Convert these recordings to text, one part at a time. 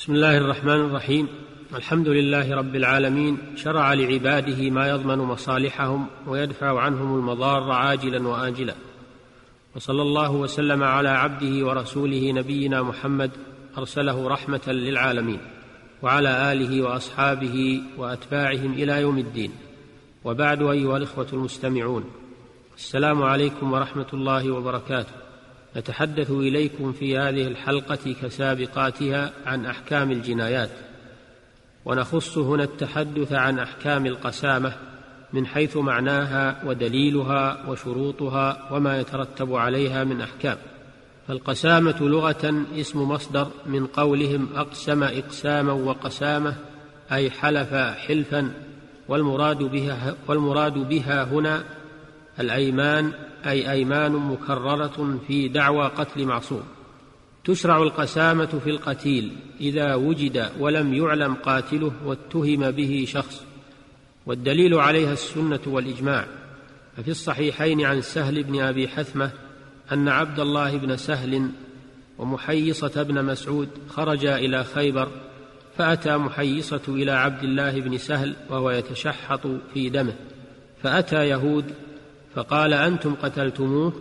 بسم الله الرحمن الرحيم. الحمد لله رب العالمين. شرع لعباده ما يضمن مصالحهم ويدفع عنهم المضار عاجلا واجلا. وصلى الله وسلم على عبده ورسوله نبينا محمد أرسله رحمة للعالمين. وعلى آله وأصحابه وأتباعهم إلى يوم الدين. وبعد أيها الإخوة المستمعون. السلام عليكم ورحمة الله وبركاته. نتحدث إليكم في هذه الحلقة كسابقاتها عن أحكام الجنايات ونخص هنا التحدث عن أحكام القسامة من حيث معناها ودليلها وشروطها وما يترتب عليها من أحكام. فالقسامة لغة اسم مصدر من قولهم أقسم إقساما وقسامة أي حلف حلفا والمراد بها, والمراد بها هنا الأيمان أي أيمان مكررة في دعوى قتل معصوم. تشرع القسامة في القتيل إذا وجد ولم يعلم قاتله واتهم به شخص والدليل عليها السنة والإجماع. ففي الصحيحين عن سهل بن أبي حثمة أن عبد الله بن سهل ومحيصة بن مسعود خرجا إلى خيبر فأتى محيصة إلى عبد الله بن سهل وهو يتشحط في دمه. فأتى يهود فقال أنتم قتلتموه؟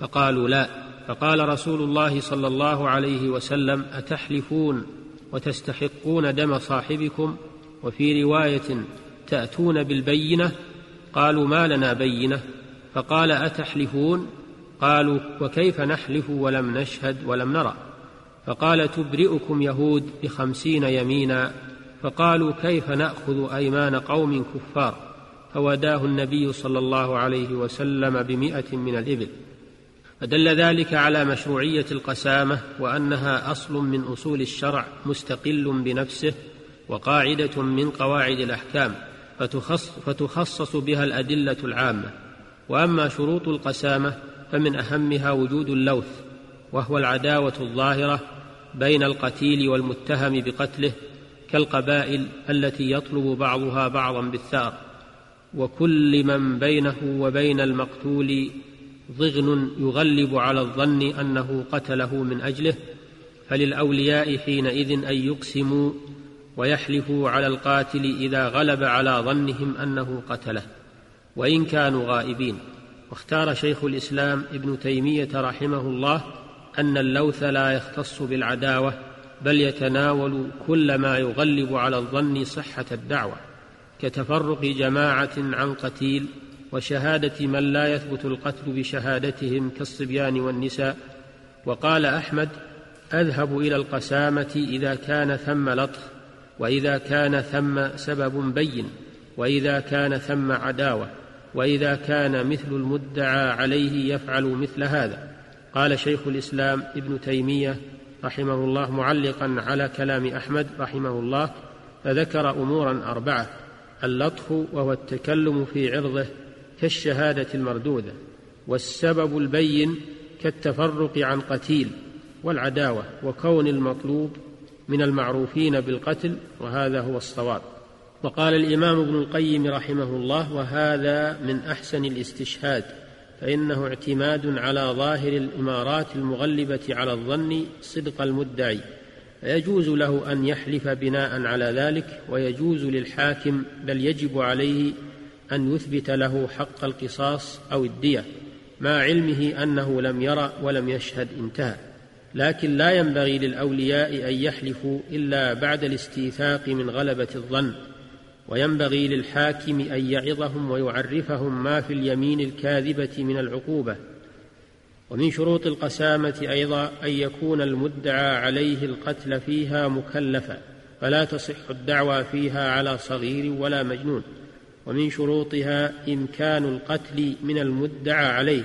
فقالوا لا. فقال رسول الله صلى الله عليه وسلم أتحلفون وتستحقون دم صاحبكم؟ وفي رواية تأتون بالبينة؟ قالوا ما لنا بينة. فقال أتحلفون؟ قالوا وكيف نحلف ولم نشهد ولم نرى؟ فقال تبرئكم يهود بخمسين يمينا. فقالوا كيف نأخذ أيمان قوم كفار؟ فوداه النبي صلى الله عليه وسلم بمائة من الإبل. فدل ذلك على مشروعية القسامة وأنها أصل من أصول الشرع مستقل بنفسه وقاعدة من قواعد الأحكام فتخص فتخصص بها الأدلة العامة. وأما شروط القسامة فمن أهمها وجود اللوث وهو العداوة الظاهرة بين القتيل والمتهم بقتله كالقبائل التي يطلب بعضها بعضا بالثار. وكل من بينه وبين المقتول ضغن يغلب على الظن أنه قتله من أجله فللأولياء حينئذ أن يقسموا ويحلفوا على القاتل إذا غلب على ظنهم أنه قتله وإن كانوا غائبين. واختار شيخ الإسلام ابن تيمية رحمه الله أن اللوث لا يختص بالعداوة بل يتناول كل ما يغلب على الظن صحة الدعوة. كتفرق جماعة عن قتيل وشهادة من لا يثبت القتل بشهادتهم كالصبيان والنساء. وقال أحمد أذهب إلى القسامة إذا كان ثم لطخ وإذا كان ثم سبب بين وإذا كان ثم عداوة وإذا كان مثل المدعى عليه يفعل مثل هذا. قال شيخ الإسلام ابن تيمية رحمه الله معلقا على كلام أحمد رحمه الله فذكر امورا أربعة. اللطخ وهو التكلم في عرضه كالشهادة المردودة والسبب البين كالتفرق عن قتيل والعداوة وكون المطلوب من المعروفين بالقتل وهذا هو الصواب. وقال الإمام ابن القيم رحمه الله وهذا من أحسن الاستشهاد فإنه اعتماد على ظاهر الإمارات المغلبة على الظن صدق المدعي فيجوز له أن يحلف بناء على ذلك ويجوز للحاكم بل يجب عليه أن يثبت له حق القصاص أو الدية مع علمه أنه لم يرى ولم يشهد انتهى. لكن لا ينبغي للأولياء أن يحلفوا إلا بعد الاستيثاق من غلبة الظن. وينبغي للحاكم أن يعظهم ويعرفهم ما في اليمين الكاذبة من العقوبة. ومن شروط القسامة أيضا أن يكون المدعى عليه القتل فيها مكلفا فلا تصح الدعوى فيها على صغير ولا مجنون. ومن شروطها إمكان القتل من المدعى عليه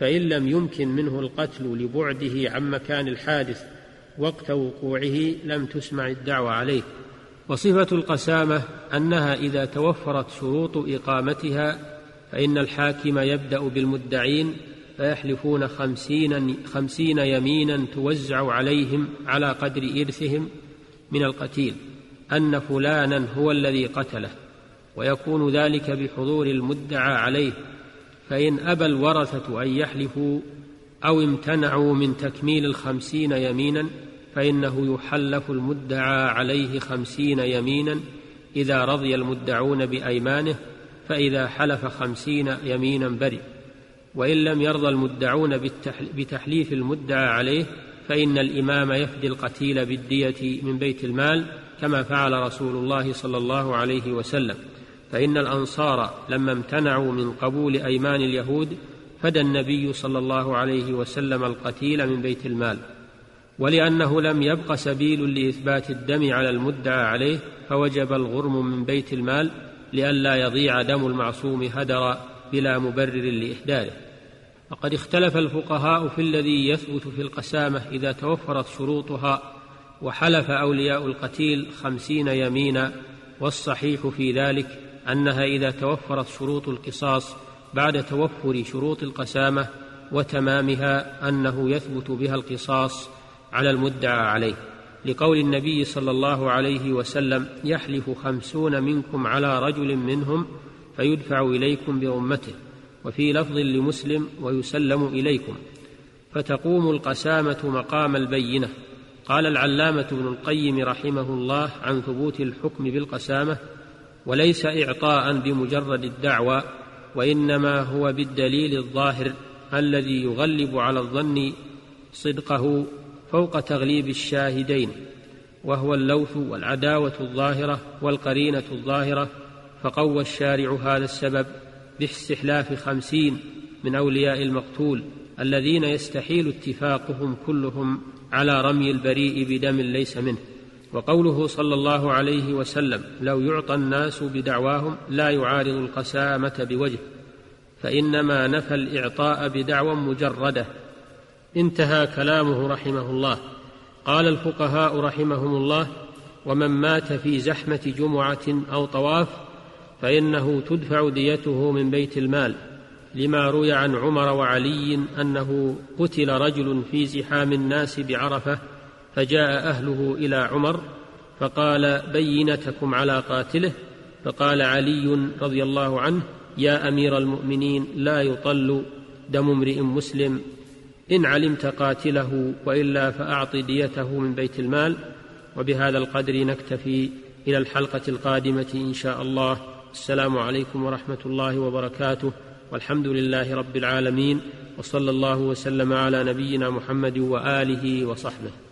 فإن لم يمكن منه القتل لبعده عن مكان الحادث وقت وقوعه لم تسمع الدعوى عليه. وصفة القسامة أنها إذا توفرت شروط إقامتها فإن الحاكم يبدأ بالمدعين فيحلفون خمسين, خمسين يمينا توزع عليهم على قدر إرثهم من القتيل أن فلانا هو الذي قتله ويكون ذلك بحضور المدعى عليه فإن أبى الورثة أن يحلفوا أو امتنعوا من تكميل الخمسين يمينا فإنه يحلف المدعى عليه خمسين يمينا إذا رضي المدعون بأيمانه فإذا حلف خمسين يمينا برئ. وإن لم يرضى المدعون بتحليف المدعى عليه فإن الإمام يفدي القتيل بالدية من بيت المال كما فعل رسول الله صلى الله عليه وسلم. فإن الأنصار لما امتنعوا من قبول أيمان اليهود فدى النبي صلى الله عليه وسلم القتيل من بيت المال. ولأنه لم يبق سبيل لإثبات الدم على المدعى عليه فوجب الغرم من بيت المال لئلا يضيع دم المعصوم هدرا بلا مبرر لإحداثه وقد اختلف الفقهاء في الذي يثبت في القسامة إذا توفرت شروطها وحلف أولياء القتيل خمسين يمينا والصحيح في ذلك أنها إذا توفرت شروط القصاص بعد توفر شروط القسامة وتمامها أنه يثبت بها القصاص على المدعى عليه. لقول النبي صلى الله عليه وسلم يحلف خمسون منكم على رجل منهم فيدفع إليكم بأمته وفي لفظ لمسلم ويسلم إليكم. فتقوم القسامة مقام البينة. قال العلامة ابن القيم رحمه الله عن ثبوت الحكم بالقسامة وليس إعطاء بمجرد الدعوى وإنما هو بالدليل الظاهر الذي يغلب على الظن صدقه فوق تغليب الشاهدين وهو اللوث والعداوة الظاهرة والقرينة الظاهرة فقوى الشارع هذا السبب باستحلاف خمسين من أولياء المقتول الذين يستحيل اتفاقهم كلهم على رمي البريء بدم ليس منه. وقوله صلى الله عليه وسلم لو يعطى الناس بدعواهم لا يعارض القسامة بوجه فإنما نفى الإعطاء بدعوى مجردة. انتهى كلامه رحمه الله. قال الفقهاء رحمهم الله ومن مات في زحمة جمعة أو طواف فإنه تدفع ديته من بيت المال لما روي عن عمر وعلي أنه قتل رجل في زحام الناس بعرفة فجاء أهله إلى عمر فقال بينتكم على قاتله فقال علي رضي الله عنه يا أمير المؤمنين لا يطل دم امرئ مسلم إن علمت قاتله وإلا فأعط ديته من بيت المال وبهذا القدر نكتفي إلى الحلقة القادمة إن شاء الله. السلام عليكم ورحمة الله وبركاته والحمد لله رب العالمين وصلى الله وسلم على نبينا محمد وآله وصحبه.